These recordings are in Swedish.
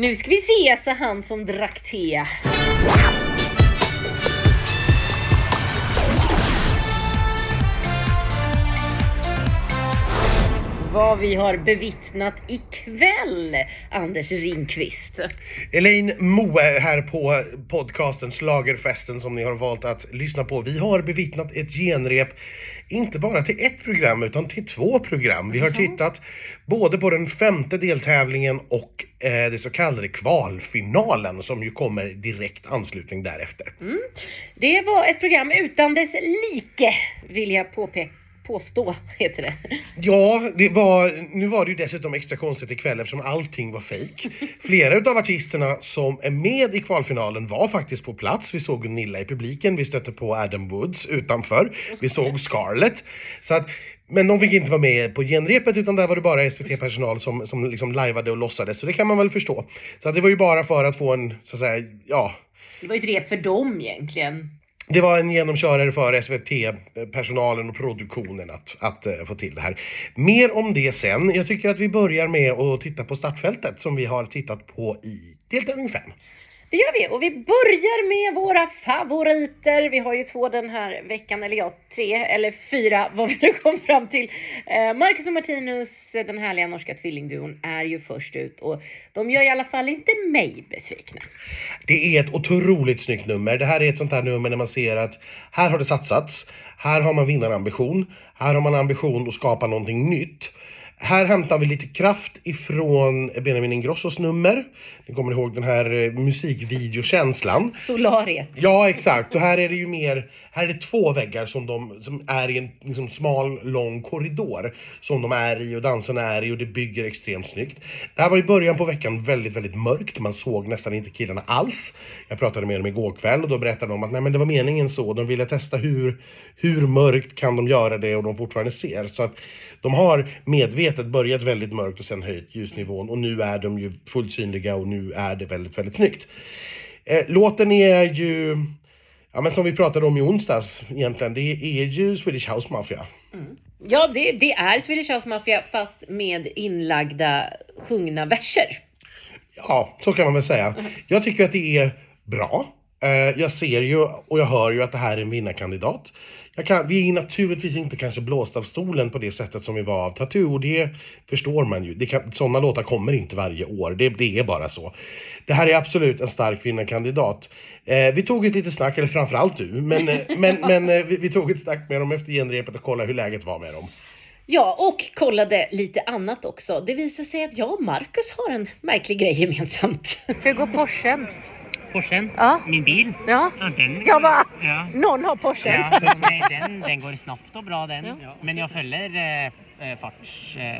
Nu ska vi se, sa han som drack te. Vad vi har bevittnat ikväll, Anders Ringqvist. Elaine Moe här på podcasten Slagerfesten som ni har valt att lyssna på. Vi har bevittnat ett genrep, inte bara till ett program utan till två program. Vi har tittat både på den femte deltävlingen och eh, det så kallade kvalfinalen som ju kommer direkt anslutning därefter. Det var ett program utan dess like, vill jag påpeka. Påstå, heter det. Ja, det var, nu var det ju dessutom extra konstigt ikväll eftersom allting var fejk. Flera utav artisterna som är med i kvalfinalen var faktiskt på plats. Vi såg Gunilla i publiken, vi stötte på Adam Woods utanför, vi såg Scarlett. Så att, men de fick inte vara med på genrepet utan där var det bara SVT-personal som, som liksom lajvade och låtsades. Så det kan man väl förstå. Så att det var ju bara för att få en, så att säga, ja, Det var ju ett rep för dem egentligen det var en genomkörare för SVT-personalen och produktionen att, att eh, få till det här. Mer om det sen. Jag tycker att vi börjar med att titta på startfältet som vi har tittat på i deltävling 5. Det gör vi och vi börjar med våra favoriter. Vi har ju två den här veckan, eller ja, tre eller fyra vad vi nu kom fram till. Eh, Marcus och Martinus, den härliga norska tvillingduon, är ju först ut och de gör i alla fall inte mig besvikna. Det är ett otroligt snyggt nummer. Det här är ett sånt här nummer när man ser att här har det satsats. Här har man vinnarambition. Här har man ambition att skapa någonting nytt. Här hämtar vi lite kraft ifrån Benjamin Ingrossos nummer. Ni kommer ihåg den här eh, musikvideokänslan. Solariet. Ja, exakt. Och här är det ju mer, här är det två väggar som, de, som är i en liksom, smal, lång korridor. Som de är i och dansarna är i och det bygger extremt snyggt. Det här var i början på veckan väldigt, väldigt mörkt. Man såg nästan inte killarna alls. Jag pratade med dem igår kväll och då berättade de att nej men det var meningen så. De ville testa hur, hur mörkt kan de göra det och de fortfarande ser. Så att de har medvetet börjat väldigt mörkt och sen höjt ljusnivån och nu är de ju fullt synliga och nu är det väldigt, väldigt snyggt. Eh, låten är ju, ja men som vi pratade om i onsdags egentligen, det är ju Swedish House Mafia. Ja, det, det är Swedish House Mafia fast med inlagda sjungna verser. Ja, så kan man väl säga. Jag tycker att det är bra. Eh, jag ser ju och jag hör ju att det här är en vinnarkandidat. Jag kan, vi är naturligtvis inte kanske blåst av stolen på det sättet som vi var av Tattoo och det förstår man ju. Det kan, sådana låtar kommer inte varje år, det, det är bara så. Det här är absolut en stark vinnarkandidat. Eh, vi tog ett litet snack, eller framförallt du, men, eh, men, men eh, vi, vi tog ett snack med dem efter genrepet och kollade hur läget var med dem. Ja, och kollade lite annat också. Det visar sig att jag och Marcus har en märklig grej gemensamt. Hur går Porschen? Porschen? Ja. Min bil? Ja, Ja, den. jag bara, Ja. någon har Porschen. Ja, nej, den, den går snabbt och bra den. Ja. Men jag följer eh, eh, farts... Eh,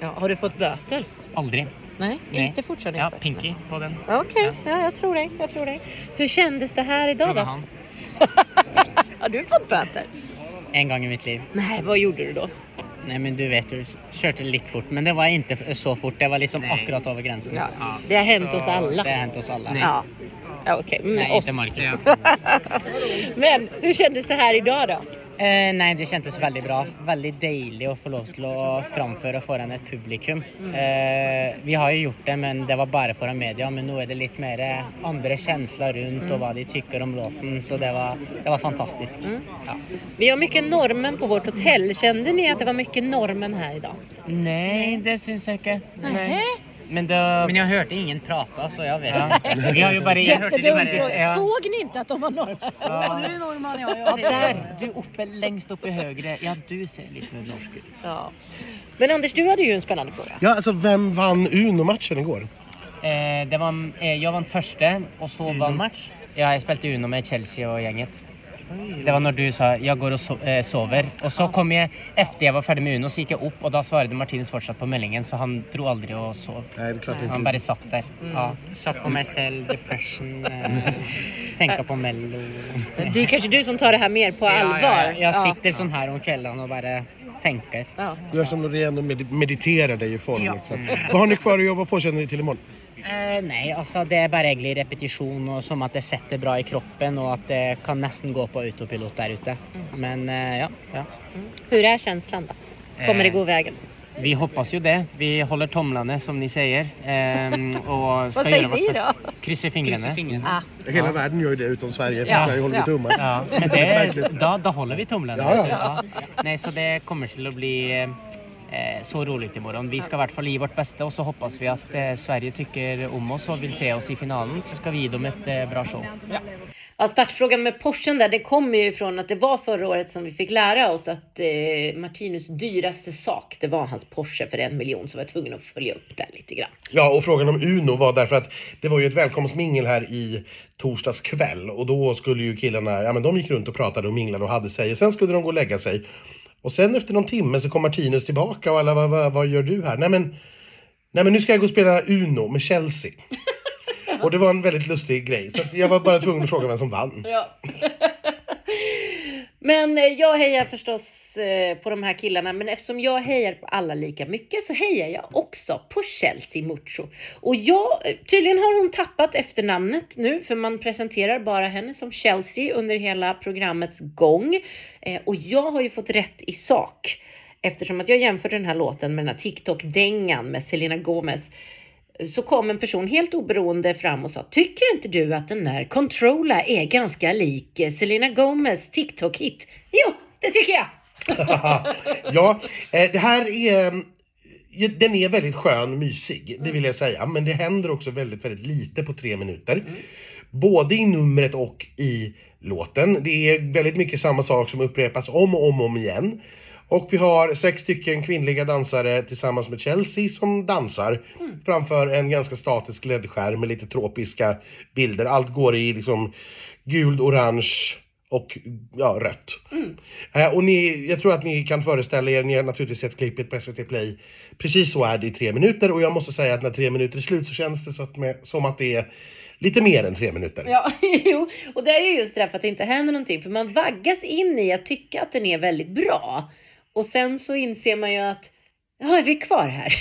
ja. Har du fått böter? Aldrig. Nej, Nej. inte fortfarande. Ja, Pinky på den. Okej, ja. jag tror det. Jag tror det. Hur kändes det här idag Fråga då? han. Har du fått böter? En gång i mitt liv. Nej, vad gjorde du då? Nej men du vet, du körde lite fort. Men det var inte så fort. Det var liksom Nej. akkurat över gränsen. Ja, det har hänt Så oss alla. Det har hänt oss alla. Ja, ja okej. men Nej, oss. inte Marcus. Men hur kändes det här idag då? Eh, nej, det kändes väldigt bra. Väldigt deilig att få lov till att framföra foran ett publikum. Eh, vi har ju gjort det, men det var bara foran media. Men nu är det lite mer eh, andra känslor runt och vad de tycker om låten. Så det var, det var fantastiskt. Ja. Vi har mycket normen på vårt hotell. Kände ni att det var mycket normen här idag? Nej, det syns jag inte. Nej. Men, det... Men jag hörde ingen prata så jag vet inte. Vi har ju bara... Jättedum fråga. Såg ni inte att de var normen? Ja, du är norrman ja. Ja, Jag ser där! Du är uppe, längst uppe högre. Ja, du ser lite mer norsk ut. Ja. Men Anders, du hade ju en spännande fråga. Ja, alltså vem vann Uno-matchen igår? Eh, det var, eh, jag vann första och så vann match. Ja, jag spelade Uno med Chelsea och gänget. Det var när du sa jag går och eh, sover. Och så kom jag efter jag var färdig med Uno så gick jag upp och då svarade Martinus fortsatt på meldingen så han drog aldrig och sov. Nej, det klart Han inte. bara satt där. Ja. Satt på mig själv, depression. Eh, tänka på mello. Det är kanske du som tar det här mer på Ja, allvar. ja, ja. Jag sitter sån här om kvällen och bara tänker. Ja. Du är som Loreen och med- mediterar dig i form. Liksom. Vad har ni kvar att jobba på känner ni till imorgon? Eh, nej, alltså det är bara egentlig repetisjon och som att det sätter bra i kroppen och att det kan nästan gå på autopilot där ute. Men eh, ja, ja. Hur är känslan då? Kommer det Eh, gå vägen? vi hoppas ju det. Vi håller tumlarna som ni säger. ehm, och ska Vad säger göra ni bästa. då? Kryssa fingrarna. Ah, Hela världen gör ju det utom Sverige. Ja. Sverige håller Ja. vi tummar. Ja, men det, då, då håller vi tumlarna. Ja, ja. Nej, så det kommer till att bli eh, så roligt imorgon. Vi ska i vart fall ge vårt bästa och så hoppas vi att eh, Sverige tycker om oss och vill se oss i finalen så ska vi ge dem ett eh, bra show. Ja, startfrågan med Porschen där, det kommer ju ifrån att det var förra året som vi fick lära oss att eh, Martinus dyraste sak, det var hans Porsche för en miljon, så var jag tvungen att följa upp det lite grann. Ja, och frågan om Uno var därför att det var ju ett välkomstmingel här i torsdags kväll och då skulle ju killarna, ja men de gick runt och pratade och minglade och hade sig och sen skulle de gå och lägga sig. Och sen efter någon timme så kom Martinus tillbaka och alla, vad, vad, vad gör du här? Nej men, nej men nu ska jag gå och spela Uno med Chelsea. Och det var en väldigt lustig grej, så jag var bara tvungen att fråga vem som vann. Ja. Men eh, jag hejar förstås eh, på de här killarna, men eftersom jag hejar på alla lika mycket så hejar jag också på Chelsea Mucho. Och jag, eh, tydligen har hon tappat efternamnet nu, för man presenterar bara henne som Chelsea under hela programmets gång. Och jag har ju fått rätt i sak, eftersom att jag jämförde den här låten med den här TikTok-dängan med Selena Gomez så kom en person helt oberoende fram och sa Tycker inte du att den där Controlla är ganska lik eh, Selena Gomez TikTok-hit? Jo, det tycker jag! ja, eh, det här är... eh, Den är väldigt skön, mysig, det vill jag säga. Men det händer också väldigt, väldigt lite på tre minuter. Både i numret och i låten. Det är väldigt mycket samma sak som upprepas om och om och om igen. Och vi har sex stycken kvinnliga dansare tillsammans med Chelsea som dansar framför en ganska statisk LED-skärm med lite tropiska bilder. Allt går i liksom guld, orange och ja, rött. Eh, och ni, jag tror att ni kan föreställa er, ni har naturligtvis sett klippet på SVT Play. Precis så är det i tre minuter och jag måste säga att när tre minuter är slut så känns det så att med, som att det är lite mer än tre minuter. Ja, jo, och det är ju just därför att det inte händer någonting, för man vaggas in i att tycka att den är väldigt bra. Och sen så inser man ju att, ja, är vi kvar här?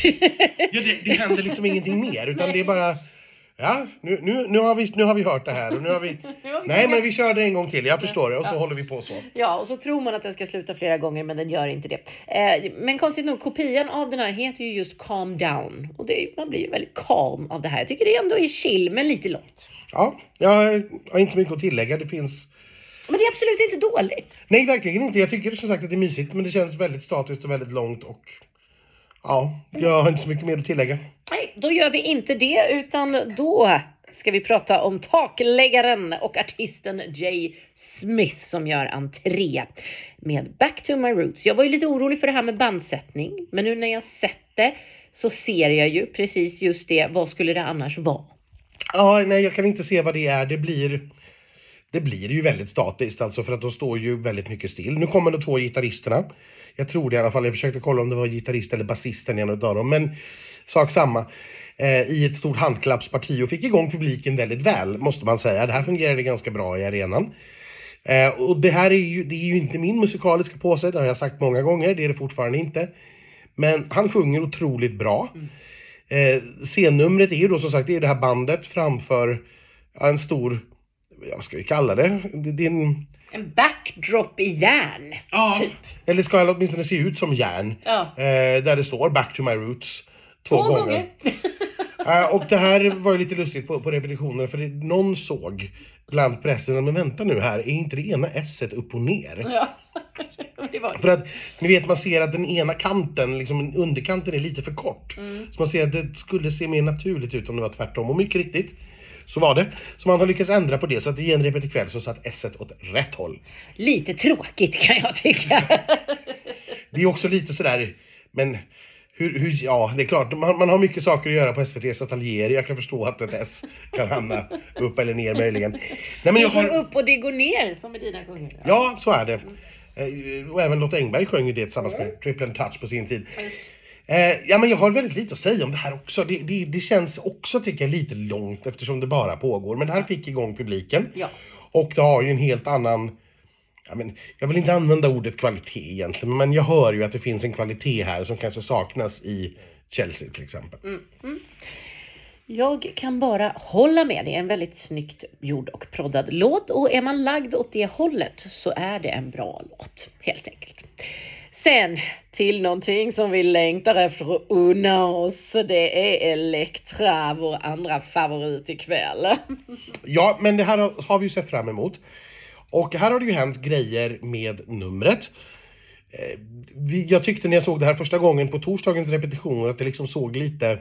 Ja, det, det händer liksom ingenting mer utan det är bara Ja, nu, nu, nu, har vi, nu har vi hört det här och nu har vi... Nej men vi kör det en gång till, jag förstår det och så håller vi på så. Ja, och så tror man att den ska sluta flera gånger, men den gör inte det. Eh, men konstigt nog, kopian av den här heter ju just Calm Down. Och det, man blir ju väldigt calm av det här. Jag tycker det ändå är chill, men lite långt. Ja, jag har inte mycket att tillägga. Det finns... Men det är absolut inte dåligt. Nej, verkligen inte. Jag tycker som sagt att det är mysigt men det känns väldigt statiskt och väldigt långt och... Ja, jag har inte så mycket mer att tillägga. Nej, då gör vi inte det, utan då ska vi prata om takläggaren och artisten Jay Smith som gör entré med Back to my roots. Jag var ju lite orolig för det här med bandsättning, men nu när jag sett det så ser jag ju precis just det. Vad skulle det annars vara? Ja, nej, jag kan inte se vad det är. Det blir... Det blir ju väldigt statiskt alltså för att de står ju väldigt mycket still. Nu kommer de två gitarristerna. Jag tror det i alla fall. Jag försökte kolla om det var gitarrist eller basisten en av dem. Men sak samma. Eh, I ett stort handklappsparti och fick igång publiken väldigt väl måste man säga. Det här fungerade ganska bra i arenan. Eh, och det här är ju, det är ju inte min musikaliska påse, det har jag sagt många gånger. Det är det fortfarande inte. Men han sjunger otroligt bra. Eh, scennumret är ju då som sagt det är det här bandet framför en stor, ja, vad ska vi kalla det? är en, backdrop i järn. ja, Typ. eller ska det åtminstone se ut som järn. Ja. Eh, där det står Back to my roots. Två, Två gånger. gånger. Eh, och det här var ju lite lustigt på, på repetitionen för det, någon såg bland pressen, men vänta nu här, är inte det ena s upp och ner? Ja. För att ni vet man ser att den ena kanten, liksom underkanten är lite för kort. Mm. Så man ser att det skulle se mer naturligt ut om det var tvärtom. Och mycket riktigt så var det. Så man har lyckats ändra på det så att i genrepet ikväll så satt s åt rätt håll. lite tråkigt kan jag tycka. Det är också lite sådär, men hur, hur, ja det är klart, man, man har mycket saker att göra på SVTs ateljéer. Jag kan förstå att ett S kan hamna upp eller ner möjligen. Nej, men Det jag går har, upp och det går ner som med dina sjunger. ja, så är det. Eh, Och även Lotta Engberg sjöng ju det tillsammans med Triple Touch på sin tid. Just. Eh, ja, men jag har väldigt lite att säga om det här också. Det, det, det känns också, tycker jag, lite långt eftersom det bara pågår. Men det här fick igång publiken. Ja. Och det har ju en helt annan... Ja, men, jag vill inte använda ordet kvalitet egentligen, men jag hör ju att det finns en kvalitet här som kanske saknas i Chelsea till exempel. Jag kan bara hålla med. Det är en väldigt snyggt gjord och proddad låt och är man lagd åt det hållet så är det en bra låt helt enkelt. Sen till någonting som vi längtar efter att unna oss. Det är Elektra, vår andra favorit ikväll. Ja, men det här har, vi ju sett fram emot. Och här har det ju hänt grejer med numret. Eh, jag tyckte när jag såg det här första gången på torsdagens repetitioner att det liksom såg lite,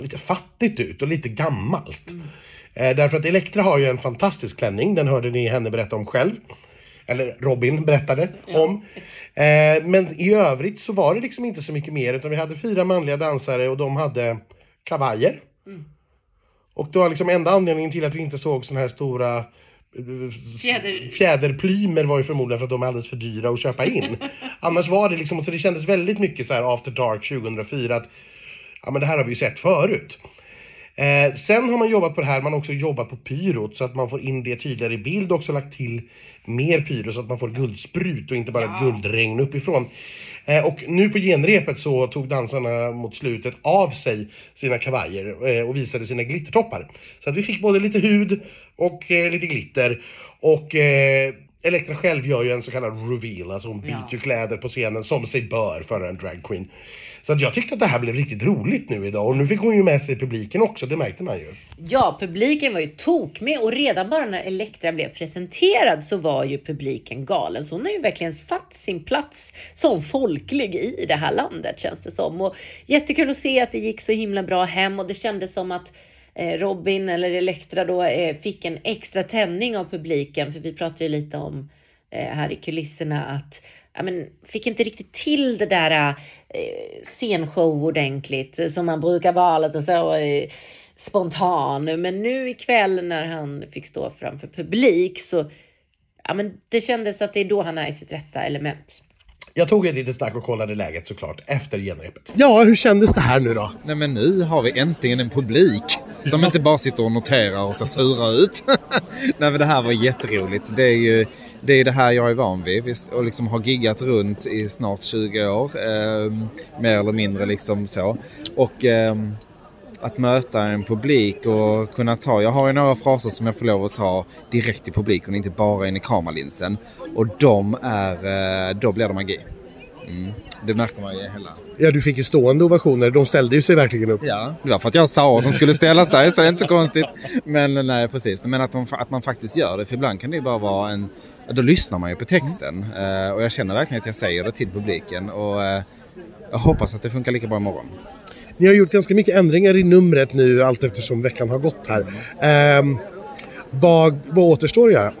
lite fattigt ut och lite gammalt. Eh, därför att Elektra har ju en fantastisk klänning, den hörde ni henne berätta om själv. Eller Robin berättade om. Eh, men i övrigt så var det liksom inte så mycket mer utan vi hade fyra manliga dansare och de hade kavajer. Och det var liksom enda anledningen till att vi inte såg såna här stora eh, Fjäder- fjäderplymer var ju förmodligen för att de är alldeles för dyra att köpa in. Annars var det liksom, så det kändes väldigt mycket så här after dark 2004 att ja men det här har vi ju sett förut. Eh, sen har man jobbat på det här, man har också jobbat på pyrot så att man får in det tydligare i bild och också lagt till mer pyro så att man får guldsprut och inte bara Ja. guldregn uppifrån. Eh, och nu på genrepet så tog dansarna mot slutet av sig sina kavajer eh, och visade sina glittertoppar. Så att vi fick både lite hud och eh, lite glitter. Och eh, Elektra själv gör ju en så kallad reveal, alltså hon byter Ja. ju kläder på scenen som sig bör för en dragqueen. Så att jag tyckte att det här blev riktigt roligt nu idag och nu fick hon ju med sig publiken också, det märkte man ju. Ja, publiken var ju tok med och redan bara när Elektra blev presenterad så var ju publiken galen. Så hon har ju verkligen satt sin plats som folklig i det här landet känns det som. Och jättekul att se att det gick så himla bra hem och det kändes som att Eh, Robin eller Elektra då eh, fick en extra tändning av publiken. För vi pratade ju lite om eh, här i kulisserna att ja, men, fick inte riktigt till det där eh, scenshow ordentligt som man brukar vara lite så eh, spontan. Men nu ikväll när han fick stå framför publik så ja, men det kändes att det är då han är i sitt rätta element. Jag tog ett litet snack och kollade läget såklart efter genrepet. Ja, hur kändes det här nu då? Nej men nu har vi äntligen en publik som inte bara sitter och noterar och ser sura ut. Nej men det här var jätteroligt. Det är ju det, är det här jag är van vid Vi- och liksom har giggat runt i snart 20 år. Eh, mer eller mindre liksom så. Och ehm, att möta en publik och kunna ta, jag har ju några fraser som jag får lov att ta direkt i publiken, inte bara in i kameralinsen. Och de är, eh, då blir det magi. Mm. Det märker man ju hela Ja, du fick ju stående ovationer. De ställde ju sig verkligen upp. Ja, det var för att jag sa att de skulle ställa sig, så det är inte så konstigt. Men nej, precis. Men att, de, att man faktiskt gör det, för ibland kan det ju bara vara en... Då lyssnar man ju på texten. Eh, och jag känner verkligen att jag säger det till publiken. Och eh, jag hoppas att det funkar lika bra imorgon. Ni har gjort ganska mycket ändringar i numret nu allt eftersom veckan har gått här. Eh, vad, vad återstår att göra?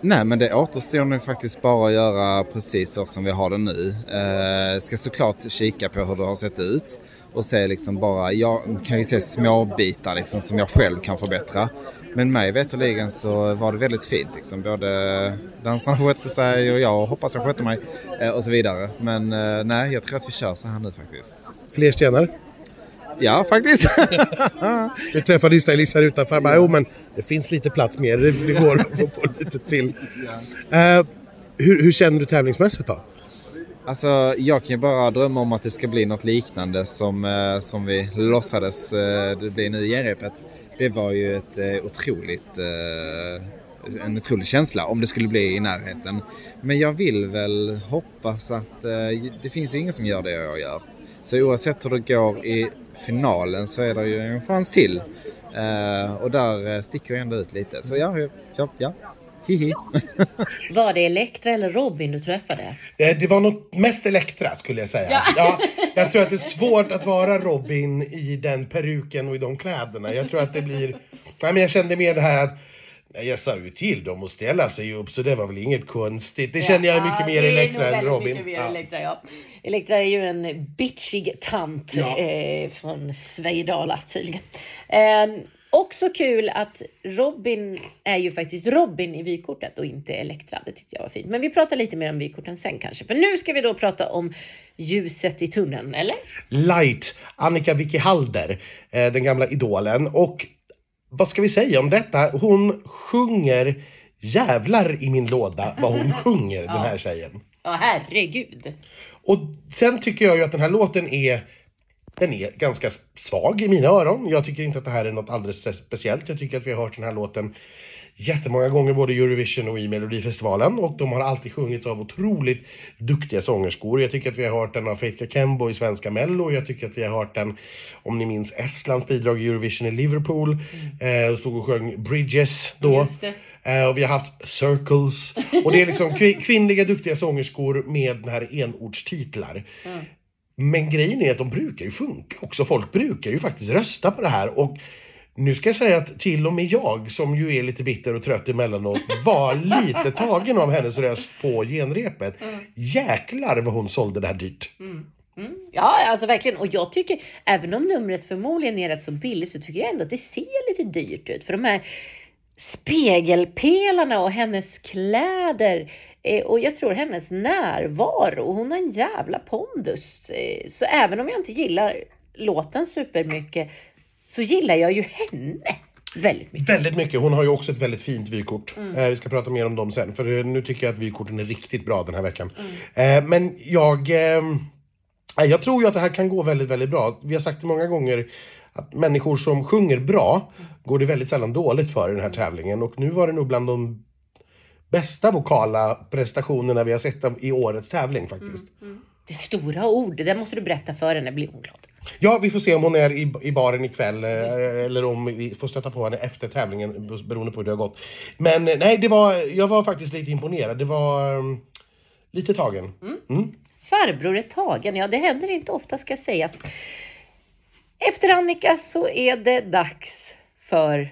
Nej, men det återstår nu faktiskt bara att göra precis så som vi har det nu. Eh, ska såklart kika på hur det har sett ut och se liksom bara, jag kan ju se små bitar liksom som jag själv kan förbättra. Men mig veterligen så var det väldigt fint liksom. Både dansarna skötte sig och jag hoppas jag skötte mig eh, och så vidare. Men eh, nej, jag tror att vi kör så här nu faktiskt. Fler stenar? Ja, faktiskt. Vi träffade en stylist här utanför. Han bara, jo men det finns lite plats mer. Det, går att få på lite till. Eh, hur, hur känner du tävlingsmässigt då? Alltså, jag kan ju bara drömma om att det ska bli något liknande som, eh, som vi låtsades eh, det bli nu i genrepet. Det var ju ett eh, otroligt, eh, en otrolig känsla om det skulle bli i närheten. Men jag vill väl hoppas att eh, det finns ingen som gör det jag gör. Så oavsett hur det går i finalen så är det ju en chans till. Eh, och där eh, sticker jag ändå ut lite. Så ja, ja, ja. Hihi. Var det Elektra eller Robin du träffade? Eh, Det var något mest Elektra skulle jag säga. Ja. jag tror att det är svårt att vara Robin i den peruken och i de kläderna. Jag tror att det blir... Nej, men jag kände mer det här att Jag sa ju till dem att ställa sig upp så det var väl inget konstigt. Det kände jag är mycket mer Elektra än Robin. Mycket mer Ja. Elektra, ja. Elektra är ju en bitchig tant Ja. eh, från Svedala tydligen. Eh, också kul att Robin är ju faktiskt Robin i vykortet och inte Elektra. Det tyckte jag var fint. Men vi pratar lite mer om vykorten sen kanske. För nu ska vi då prata om ljuset i tunneln, eller? Light, Annika Vicky Halder, eh, den gamla idolen. Och vad ska vi säga om detta? Hon sjunger jävlar i min låda vad hon sjunger, den här tjejen. Ja, herregud. Och sen tycker jag ju att den här låten är den är ganska svag i mina öron. Jag tycker inte att det här är något alldeles speciellt. Jag tycker att vi har hört den här låten jättemånga gånger både i Eurovision och i Melodifestivalen och de har alltid sjungits av otroligt duktiga sångerskor. Jag tycker att vi har hört den av Faith Kembo i svenska Mello. Jag tycker att vi har hört den, om ni minns Estlands bidrag i Eurovision i Liverpool. Eh, och stod och sjöng Bridges då. Eh, och vi har haft Circles. Och det är liksom kvi- kvinnliga duktiga sångerskor med den här enordstitlar. Men grejen är att de brukar ju funka också. Folk brukar ju faktiskt rösta på det här. Och nu ska jag säga att till och med jag, som ju är lite bitter och trött emellanåt, var lite tagen av hennes röst på genrepet. Jäklar vad hon sålde det här dyrt. Mm. Ja, alltså verkligen. Och jag tycker, även om numret förmodligen är rätt så billigt, så tycker jag ändå att det ser lite dyrt ut. För de här spegelpelarna och hennes kläder eh, och jag tror hennes närvaro. Hon har en jävla pondus. Eh, Så även om jag inte gillar låten supermycket så gillar jag ju henne väldigt mycket. Väldigt mycket. Hon har ju också ett väldigt fint vykort. Eh, vi ska prata mer om dem sen. För eh, nu tycker jag att vykorten är riktigt bra den här veckan. Eh, men jag... Eh, jag tror ju att det här kan gå väldigt, väldigt bra. Vi har sagt det många gånger att människor som sjunger bra går det väldigt sällan dåligt för i den här tävlingen. Och nu var det nog bland de bästa vokala prestationerna vi har sett i årets tävling faktiskt. Det är stora ord, det där måste du berätta för henne, blir hon glad. Ja, vi får se om hon är i, i baren ikväll eh, eller om vi får stöta på henne efter tävlingen beroende på hur det har gått. Men eh, nej, det var, jag var faktiskt lite imponerad. Det var um, lite tagen. Mm. Farbror är tagen, ja det händer inte ofta ska sägas. Efter Annika så är det dags för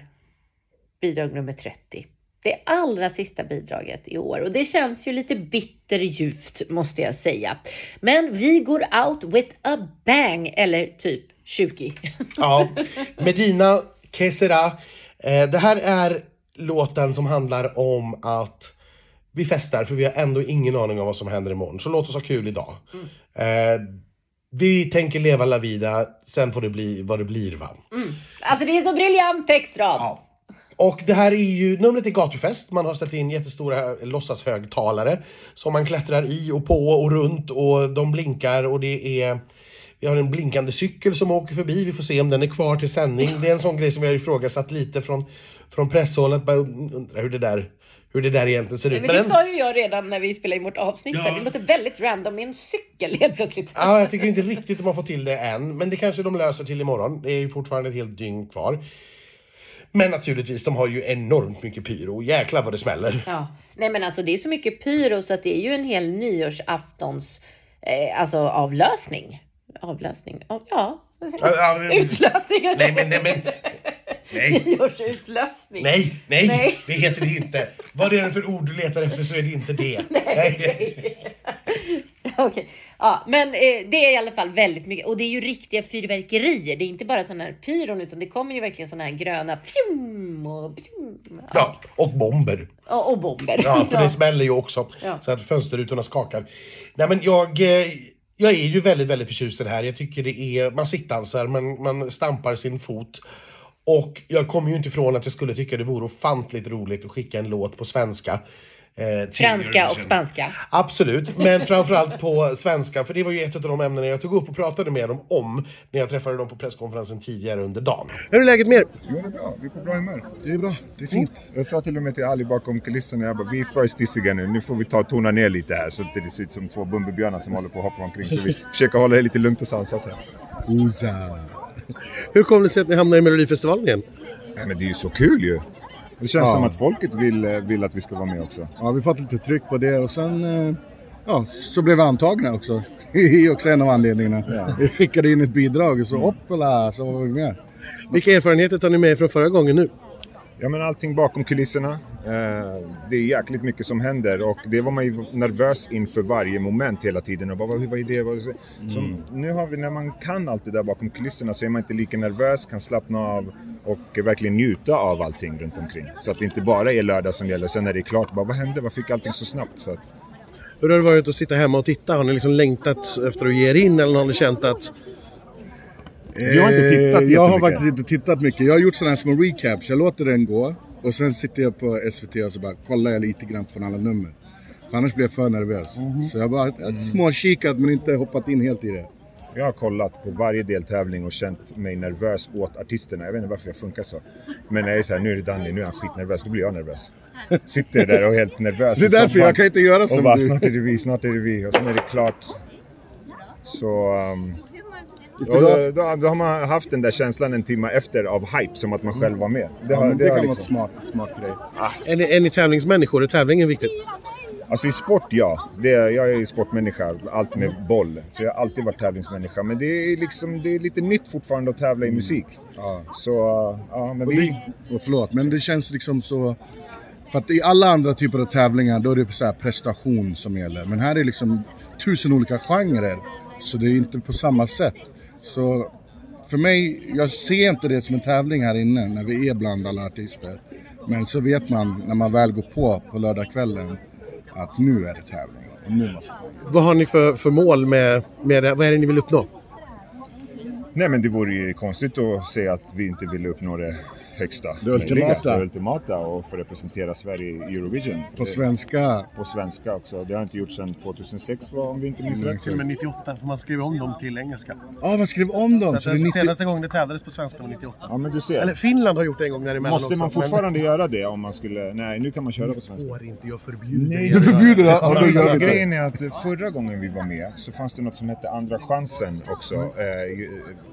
bidrag nummer 30. Det allra sista bidraget i år och det känns ju lite bitterljuvt måste jag säga. Men vi går out with a bang, eller typ 20. Ja, Medina Kesera. Eh, det här är låten som handlar om att vi festar för vi har ändå ingen aning om vad som händer imorgon. Så låt oss ha kul idag. Eh, vi tänker leva la vida, sen får det bli vad det blir va. Alltså det är så briljant textrad! Ja. Och det här är ju, numret är gatufest. Man har ställt in jättestora låtsashögtalare som man klättrar i och på och runt och de blinkar och det är vi har en blinkande cykel som åker förbi. Vi får se om den är kvar till sändning. Det är en sån grej som vi har ifrågasatt lite från, från presshållet. Bara undrar hur det där, hur det där egentligen ser ut. Men det den- sa ju jag redan när vi spelade in vårt avsnitt Ja. Det låter väldigt random med en cykel helt plötsligt. Ja, jag tycker inte riktigt de har fått till det än. Men det kanske de löser till imorgon. Det är ju fortfarande ett helt dygn kvar. Men naturligtvis, de har ju enormt mycket pyro. Jäklar vad det smäller. Ja, nej men alltså det är så mycket pyro så att det är ju en hel nyårsaftons eh, alltså avlösning. Avlösning? Av, ja. Utlösning. Nej, men, nej, men, nej, Nyårsutlösning. nej, nej, Nej. det heter det inte. Vad är det för ord du letar efter så är det inte det. Nej. Okej, ja, men eh, det är i alla fall väldigt mycket och det är ju riktiga fyrverkerier. Det är inte bara sådana här pyron utan det kommer ju verkligen sådana här gröna fjum och, fjum, Ja, och bomber. och, och bomber. Ja, för det smäller ju också. Ja. Så att fönsterrutorna skakar. Nej, men jag, eh, jag är ju väldigt, väldigt förtjust i det här. Jag tycker det är, man sittdansar, man, man stampar sin fot. Och jag kommer ju inte ifrån att jag skulle tycka det vore ofantligt roligt att skicka en låt på svenska. Eh, Franska och spanska. Absolut, men framförallt på svenska. För det var ju ett av de ämnena jag tog upp och pratade med dem om när jag träffade dem på presskonferensen tidigare under dagen. Hur är läget med er? Jo, det är bra. Vi är på bra humör. Det är bra, det är fint. Jag sa till och med till Ali bakom kulisserna, jag bara, vi är för stissiga nu. Nu får vi ta och tona ner lite här så att det ser ut som två Bumbibjörnar som håller på att hoppa omkring. Så vi försöker hålla det lite lugnt och sansat här. Oza. Hur kom det sig att ni hamnade i Melodifestivalen igen? Nej, men det är ju så kul ju! Det känns Ja. som att folket vill, eh, vill att vi ska vara med också. Ja, vi fått lite tryck på det och sen eh, ja, så blev vi antagna också. Det är också en av anledningarna. Vi skickade in ett bidrag och så hoppala så var vi med. Vilka erfarenheter tar ni med er från förra gången nu? Ja men allting bakom kulisserna. Eh, det är jäkligt mycket som händer och det var man ju nervös inför varje moment hela tiden. Och bara, vad, vad är det? Vad är det? Så nu har vi, när man kan allt det där bakom kulisserna så är man inte lika nervös, kan slappna av och verkligen njuta av allting runt omkring. Så att det inte bara är lördag som gäller. Sen när det är klart, bara, vad hände? Vad fick allting så snabbt? Så att, Hur har det varit att sitta hemma och titta? Har ni liksom längtat efter att ge er in eller har ni känt att Vi har inte tittat Eh, Jag har faktiskt inte tittat mycket. Jag har gjort sådana här små recaps. Jag låter den gå och sen sitter jag på SVT och så bara kollar jag lite grann från alla nummer. För annars blir jag för nervös. Så jag har bara jag har småkikat men inte hoppat in helt i det. Jag har kollat på varje deltävling och känt mig nervös åt artisterna. Jag vet inte varför jag funkar så. Men när jag är så här, nu är det Danny, nu är han skitnervös, då blir jag nervös. Sitter där och är helt nervös. Det är därför jag kan inte göra Och som bara, du. snart är det vi, snart är det vi. Och sen är det klart. Så... Um, och då, då, då har man haft den där känslan en timme efter av hype, som att man själv var med. Det, Ja, har, men det, det kan liksom, vara ett smart, smart grej. Är ni, är ni tävlingsmänniskor? Är tävlingen viktigt? Alltså i sport, ja. Det, jag är sportmänniska, allt med boll. Så jag har alltid varit tävlingsmänniska. Men det är, liksom, det är lite nytt fortfarande att tävla i musik. Ja. Så, ja, men Och vi... det, och förlåt, men det känns liksom så... För att i alla andra typer av tävlingar då är det så här prestation som gäller. Men här är det liksom tusen olika genrer. Så det är inte på samma sätt. Så för mig, jag ser inte det som en tävling här inne när vi är bland alla artister. Men så vet man när man väl går på på lördagskvällen att nu är det tävling. Och nu måste man. Vad har ni för, för mål med, med det? Vad är det ni vill uppnå? Nej men det vore ju konstigt att säga att vi inte ville uppnå det högsta. Det ultimata. möjliga. Det ultimata och få representera Sverige i Eurovision. På Det- svenska. På svenska också. Det har inte gjorts sedan 2006 va, om vi inte minns rätt. Till och med 98 för man skrev om dem till engelska. Ja, man skrev om dem. Så Så det är den 90... senaste gången det tävlades på svenska var 98. Ja men du ser. Eller Finland har gjort det en gång däremellan Måste också. man men- fortfarande göra det om man skulle... Nej, nu kan man köra på svenska. Får inte, jag förbjuder Nej, Du förbjuder det? det. Ja, då gör vi det. Grejen är att förra gången vi var med så fanns det något som hette Andra chansen också. Eh,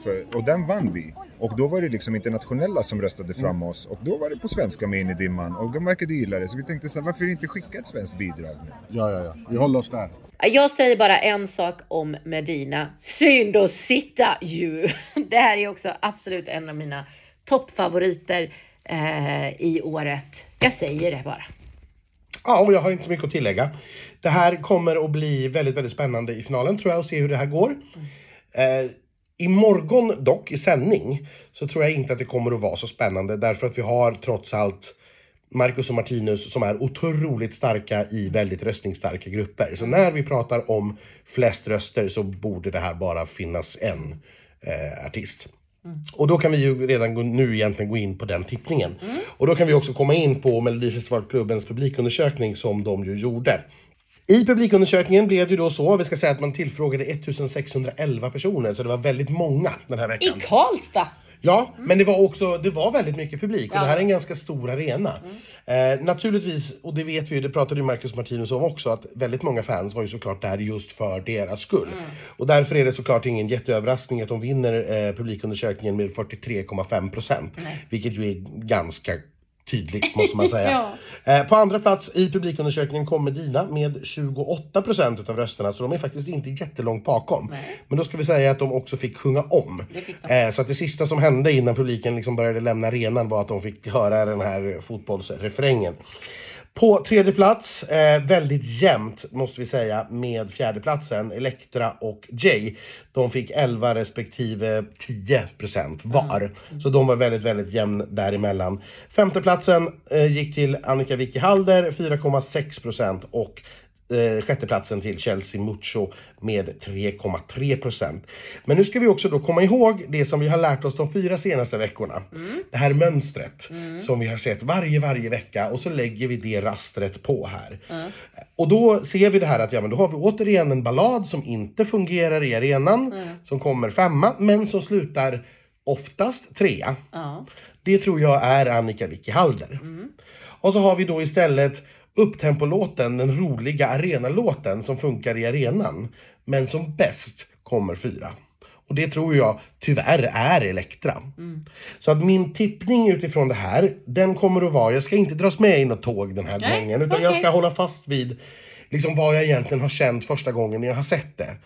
för, och den vann vi. Och då var det liksom internationella som röstade fram oss. Och då var det på svenska med in i dimman. Och de verkade gilla det. Så vi tänkte så här, varför inte skicka ett svenskt bidrag nu? Ja, ja, ja. Vi håller oss där. Jag säger bara en sak om Medina. Synd att sitta ju. Det här är också absolut en av mina toppfavoriter eh, i året. Jag säger det bara. Ja, och jag har inte så mycket att tillägga. Det här kommer att bli väldigt, väldigt spännande i finalen tror jag och se hur det här går. Eh, imorgon dock i sändning så tror jag inte att det kommer att vara så spännande därför att vi har trots allt Marcus och Martinus som är otroligt starka i väldigt röstningsstarka grupper. Så när vi pratar om flest röster så borde det här bara finnas en eh, artist. Och då kan vi ju redan gå, nu egentligen gå in på den tippningen. Och då kan vi också komma in på Melodifestivalklubbens publikundersökning som de ju gjorde. I publikundersökningen blev det ju då så, vi ska säga att man tillfrågade 1611 personer, så det var väldigt många den här I veckan. Karlstad! Ja, men det var också, det var väldigt mycket publik och Ja. det här är en ganska stor arena. Eh, naturligtvis, och det vet vi ju, det pratade ju Marcus Martinus om också, att väldigt många fans var ju såklart där just för deras skull. Och därför är det såklart ingen jätteöverraskning att de vinner eh, publikundersökningen med 43,5 procent. Vilket ju är ganska tydligt måste man säga. Ja. Eh, På andra plats i publikundersökningen kom Medina med 28 procent utav rösterna, så de är faktiskt inte jättelångt bakom. Nej. Men då ska vi säga att de också fick sjunga om. Fick. Eh, Så att det sista som hände innan publiken liksom började lämna arenan var att de fick höra den här fotbollsrefrängen. På tredje plats, eh, väldigt jämnt måste vi säga, med fjärdeplatsen, Elektra och Jay. De fick 11 respektive 10 procent var. Så de var väldigt, väldigt jämn däremellan. Femteplatsen eh, gick till Annika Vicky Halder, 4,6 procent och eh, sjätteplatsen till Chelsea Mucho med 3,3 procent. Men nu ska vi också då komma ihåg det som vi har lärt oss de fyra senaste veckorna. Det här mönstret som vi har sett varje, varje vecka och så lägger vi det rastret på här. Och då ser vi det här att ja, men då har vi återigen en ballad som inte fungerar i arenan, som kommer femma, men som slutar oftast trea. Det tror jag är Annika Vicky Halder. Och så har vi då istället upptempolåten, den roliga arenalåten som funkar i arenan. Men som bäst kommer fyra. Och det tror jag tyvärr är Elektra. Så att min tippning utifrån det här, den kommer att vara, jag ska inte dras med i något tåg den här Nej, gången. Utan jag okej. ska hålla fast vid liksom vad jag egentligen har känt första gången jag har sett det.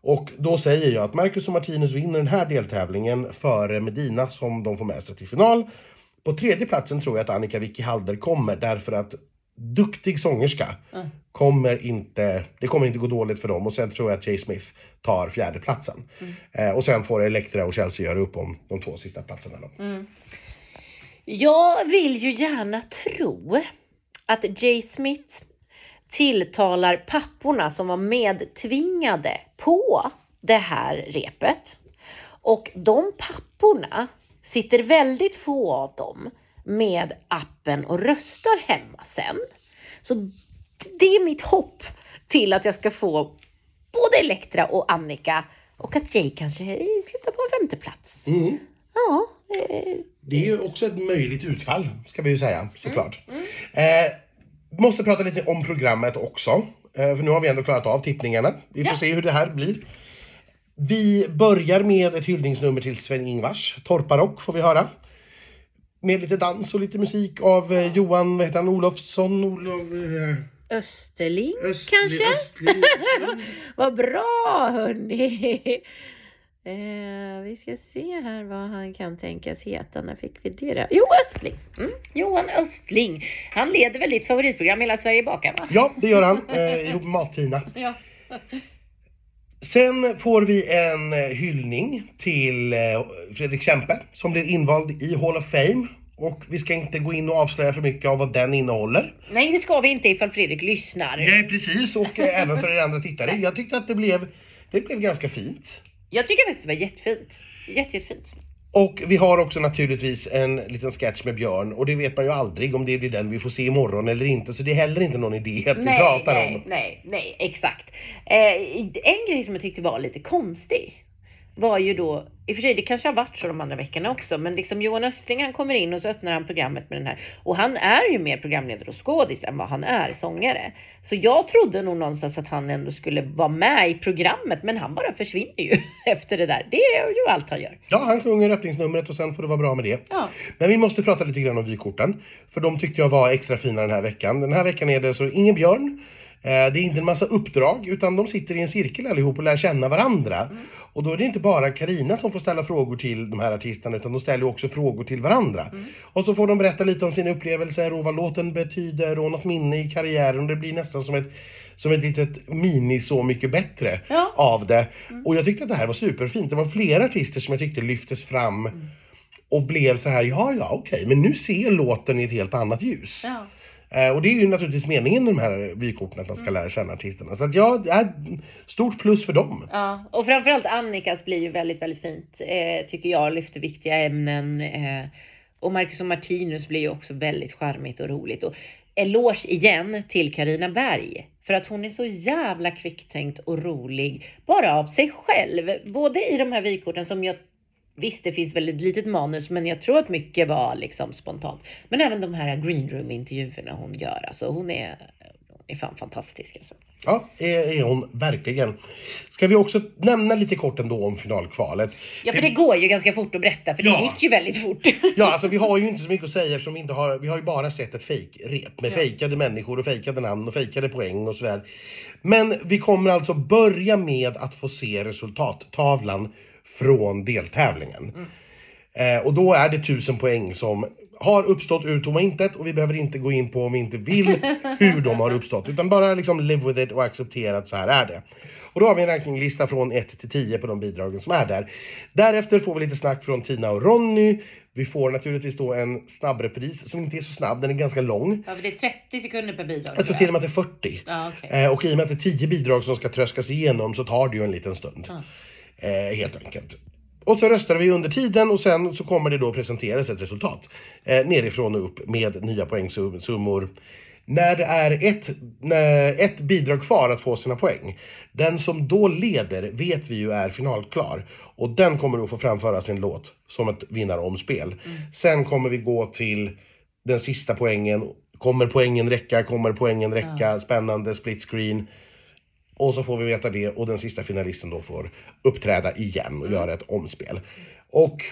Och då säger jag att Marcus och Martinus vinner den här deltävlingen före Medina som de får med sig till final. På tredje platsen tror jag att Annika Vicky Halder kommer därför att duktig sångerska kommer inte, det kommer inte gå dåligt för dem och sen tror jag att Jay Smith tar fjärde platsen. Eh, och sen får Elektra och Chelsea göra upp om de två sista platserna. Då. Jag vill ju gärna tro att Jay Smith tilltalar papporna som var medtvingade på det här repet. Och de papporna sitter väldigt få av dem med appen och röstar hemma sen. Så det är mitt hopp till att jag ska få både Elektra och Annika Och att Jay kanske slutar på en femte plats. Mm. Ja, eh, Det är ju också ett möjligt utfall, ska vi ju säga såklart. Mm. Eh, måste prata lite om programmet också. Eh, för nu har vi ändå klarat av tippningarna. Vi får Ja. se hur det här blir. Vi börjar med ett hyllningsnummer till Sven-Ingvars. Torparock får vi höra. Med lite dans och lite musik av eh, Johan, vad heter han, Olofsson? Olof, eh, Österling Östli- kanske? Östli- Vad bra hörni! Eh, vi ska se här vad han kan tänkas heta. När fick vi det då? Jo, Östling! Mm. Johan Östling. Han leder väl ditt favoritprogram Hela Sverige bakar va? Ja, det gör han. Eh, ihop med Mat-Tina. Ja. Sen får vi en eh, hyllning till eh, Fredrik Kempe som blir invald i Hall of Fame. Och vi ska inte gå in och avslöja för mycket av vad den innehåller. Nej, det ska vi inte ifall Fredrik lyssnar. Nej, precis. Och eh, även för er andra tittare. Jag tyckte att det blev, det blev ganska fint. Jag tycker faktiskt det var jättefint. Jätte, jättefint. Och vi har också naturligtvis en liten sketch med Björn och det vet man ju aldrig om det blir den vi får se imorgon eller inte. Så det är heller inte någon idé att vi Nej, pratar nej, om. nej, nej, exakt. Eh, en grej som jag tyckte var lite konstig var ju då, i och för sig det kanske har varit så de andra veckorna också, men liksom Johan Östling han kommer in och så öppnar han programmet med den här. Och han är ju mer programledare och skådis än vad han är sångare. Så jag trodde nog någonstans att han ändå skulle vara med i programmet, men han bara försvinner ju efter det där. Det är ju allt han gör. Ja, han sjunger öppningsnumret och sen får det vara bra med det. Ja. Men vi måste prata lite grann om vykorten. För de tyckte jag var extra fina den här veckan. Den här veckan är det så ingen Björn. Eh, det är inte en massa uppdrag utan de sitter i en cirkel allihop och lär känna varandra. Och då är det inte bara Karina som får ställa frågor till de här artisterna utan de ställer också frågor till varandra. Och så får de berätta lite om sina upplevelser och vad låten betyder och något minne i karriären. Det blir nästan som ett som ett litet mini Så mycket bättre Ja. av det. Och jag tyckte att det här var superfint. Det var flera artister som jag tyckte lyftes fram och blev så här, ja ja okej, men nu ser låten i ett helt annat ljus. Ja. Eh, och det är ju naturligtvis meningen med de här vykorten att man ska lära känna artisterna. Så att ja, stort plus för dem. Ja, och framförallt Annikas blir ju väldigt, väldigt fint eh, tycker jag. Lyfter viktiga ämnen. Eh, och Marcus och Martinus blir ju också väldigt charmigt och roligt. Och eloge igen till Karina Berg. För att hon är så jävla kvicktänkt och rolig. Bara av sig själv. Både i de här vykorten som jag Visst, det finns väl ett litet manus, men jag tror att mycket var liksom spontant. Men även de här green room intervjuerna hon gör. Alltså hon är, hon är fan fantastisk alltså. Ja, är, är hon verkligen. Ska vi också nämna lite kort ändå om finalkvalet. Ja, för det går ju ganska fort att berätta, för det Ja. gick ju väldigt fort. Ja, alltså vi har ju inte så mycket att säga eftersom vi inte har, vi har ju bara sett ett fejkrep med Ja. fejkade människor och fejkade namn och fejkade poäng och sådär. Men vi kommer alltså börja med att få se resultattavlan från deltävlingen. Eh, och då är det tusen poäng som har uppstått ur tomma intet och vi behöver inte gå in på om vi inte vill hur de har uppstått utan bara liksom live with it och acceptera att så här är det. Och då har vi en rankinglista från 1 till 10 på de bidragen som är där. Därefter får vi lite snack från Tina och Ronny. Vi får naturligtvis då en snabbrepris som inte är så snabb, den är ganska lång. Ja, för det är 30 sekunder per bidrag. Jag tror till och med att det är 40. Ja, okej. Eh, och i och med att det är 10 bidrag som ska tröskas igenom så tar det ju en liten stund. Ja. Eh, helt enkelt. Och så röstar vi under tiden och sen så kommer det då presenteras ett resultat. Eh, nerifrån och upp med nya poängsummor. När det är ett, när ett bidrag kvar att få sina poäng. Den som då leder vet vi ju är finalklar. Och den kommer att få framföra sin låt som ett vinnaromspel. Sen kommer vi gå till den sista poängen. Kommer poängen räcka? Kommer poängen räcka? Spännande split screen. Och så får vi veta det och den sista finalisten då får uppträda igen och göra ett omspel. Och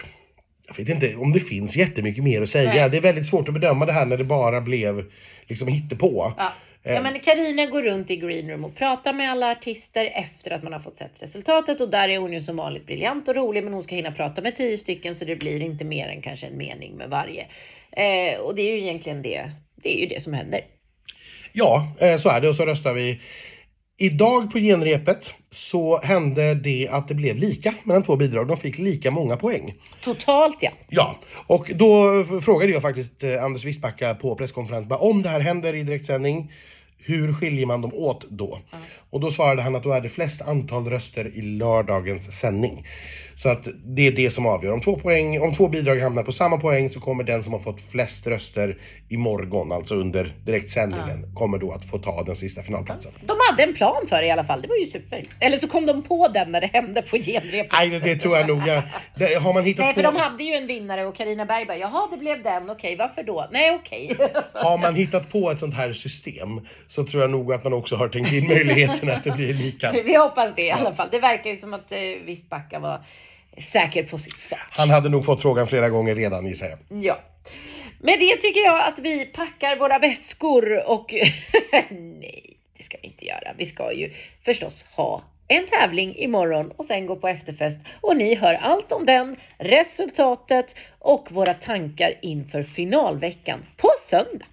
jag vet inte om det finns jättemycket mer att säga. Nej. Det är väldigt svårt att bedöma det här när det bara blev liksom hittepå. Ja. Eh. Ja men Karina går runt i green room och pratar med alla artister efter att man har fått sett resultatet och där är hon ju som vanligt briljant och rolig men hon ska hinna prata med tio stycken så det blir inte mer än kanske en mening med varje. Eh, och det är ju egentligen det, det är ju det som händer. Ja, eh, så är det och så röstar vi. Idag på genrepet så hände det att det blev lika mellan två bidrag. De fick lika många poäng. Totalt ja. Ja, och då frågade jag faktiskt eh, Anders Wiesbacka på presskonferens bara, om det här händer i direktsändning, hur skiljer man dem åt då? Och då svarade han att då är det flest antal röster i lördagens sändning. Så att det är det som avgör. Om två, poäng, om två bidrag hamnar på samma poäng så kommer den som har fått flest röster i morgon, alltså under direktsändningen, kommer då att få ta den sista finalplatsen. De hade en plan för det i alla fall. Det var ju super. Eller så kom de på den när det hände på genrepet. Nej, det, det tror jag nog. Jag, det, har man hittat Nej, för på... de hade ju en vinnare och Karina Berg bara, jaha det blev den, okej varför då? Nej okej. Har man hittat på ett sånt här system så tror jag nog att man också har tänkt in möjligheten att det blir lika. Vi hoppas det i alla fall. Det verkar ju som att eh, visst Backa var säker på sin sak. Han hade nog fått frågan flera gånger redan gissar jag. Ja. Med det tycker jag att vi packar våra väskor och nej, det ska vi inte göra. Vi ska ju förstås ha en tävling imorgon och sen gå på efterfest och ni hör allt om den, resultatet och våra tankar inför finalveckan på söndag.